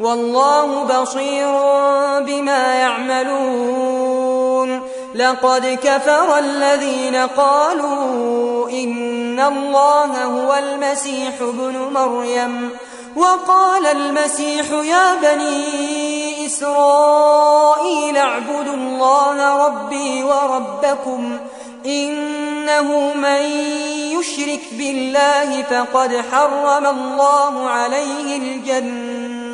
والله بصير بما يعملون. لقد كفر الذين قالوا إن الله هو المسيح ابن مريم. وقال المسيح يا بني إسرائيل اعبدوا الله ربي وربكم إنه من يشرك بالله فقد حرم الله عليه الجنة.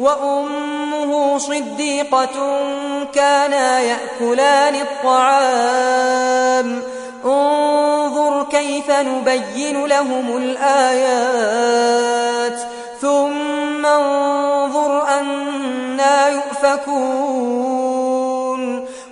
وأمه صديقة كانا يأكلان الطعام. انظر كيف نبين لهم الآيات. ثم انظر أنا يؤفكون.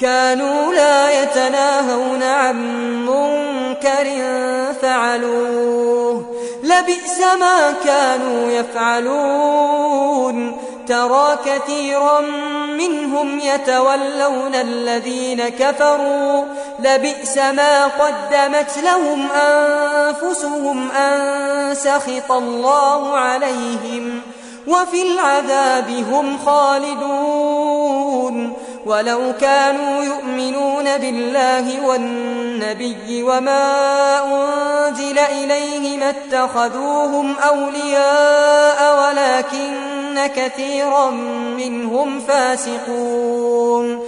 كانوا لا يتناهون عن منكر فعلوه. لبئس ما كانوا يفعلون. ترى كثيرا منهم يتولون الذين كفروا. لبئس ما قدمت لهم أنفسهم أن سخط الله عليهم. وفي العذاب هم خالدون. ولو كانوا يؤمنون بالله والنبي وما أنزل إليه ما اتخذوهم أولياء ولكن كثيرا منهم فاسقون.